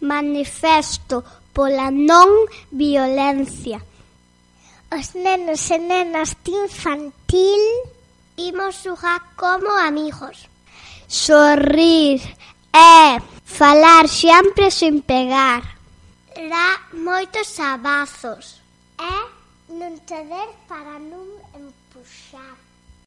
manifesto pola non violencia. Os nenos e nenas de infantil imos xogar como amigos. Sorrir e falar sempre sin pegar. Dá moitos abazos e non ceder para non empuxar.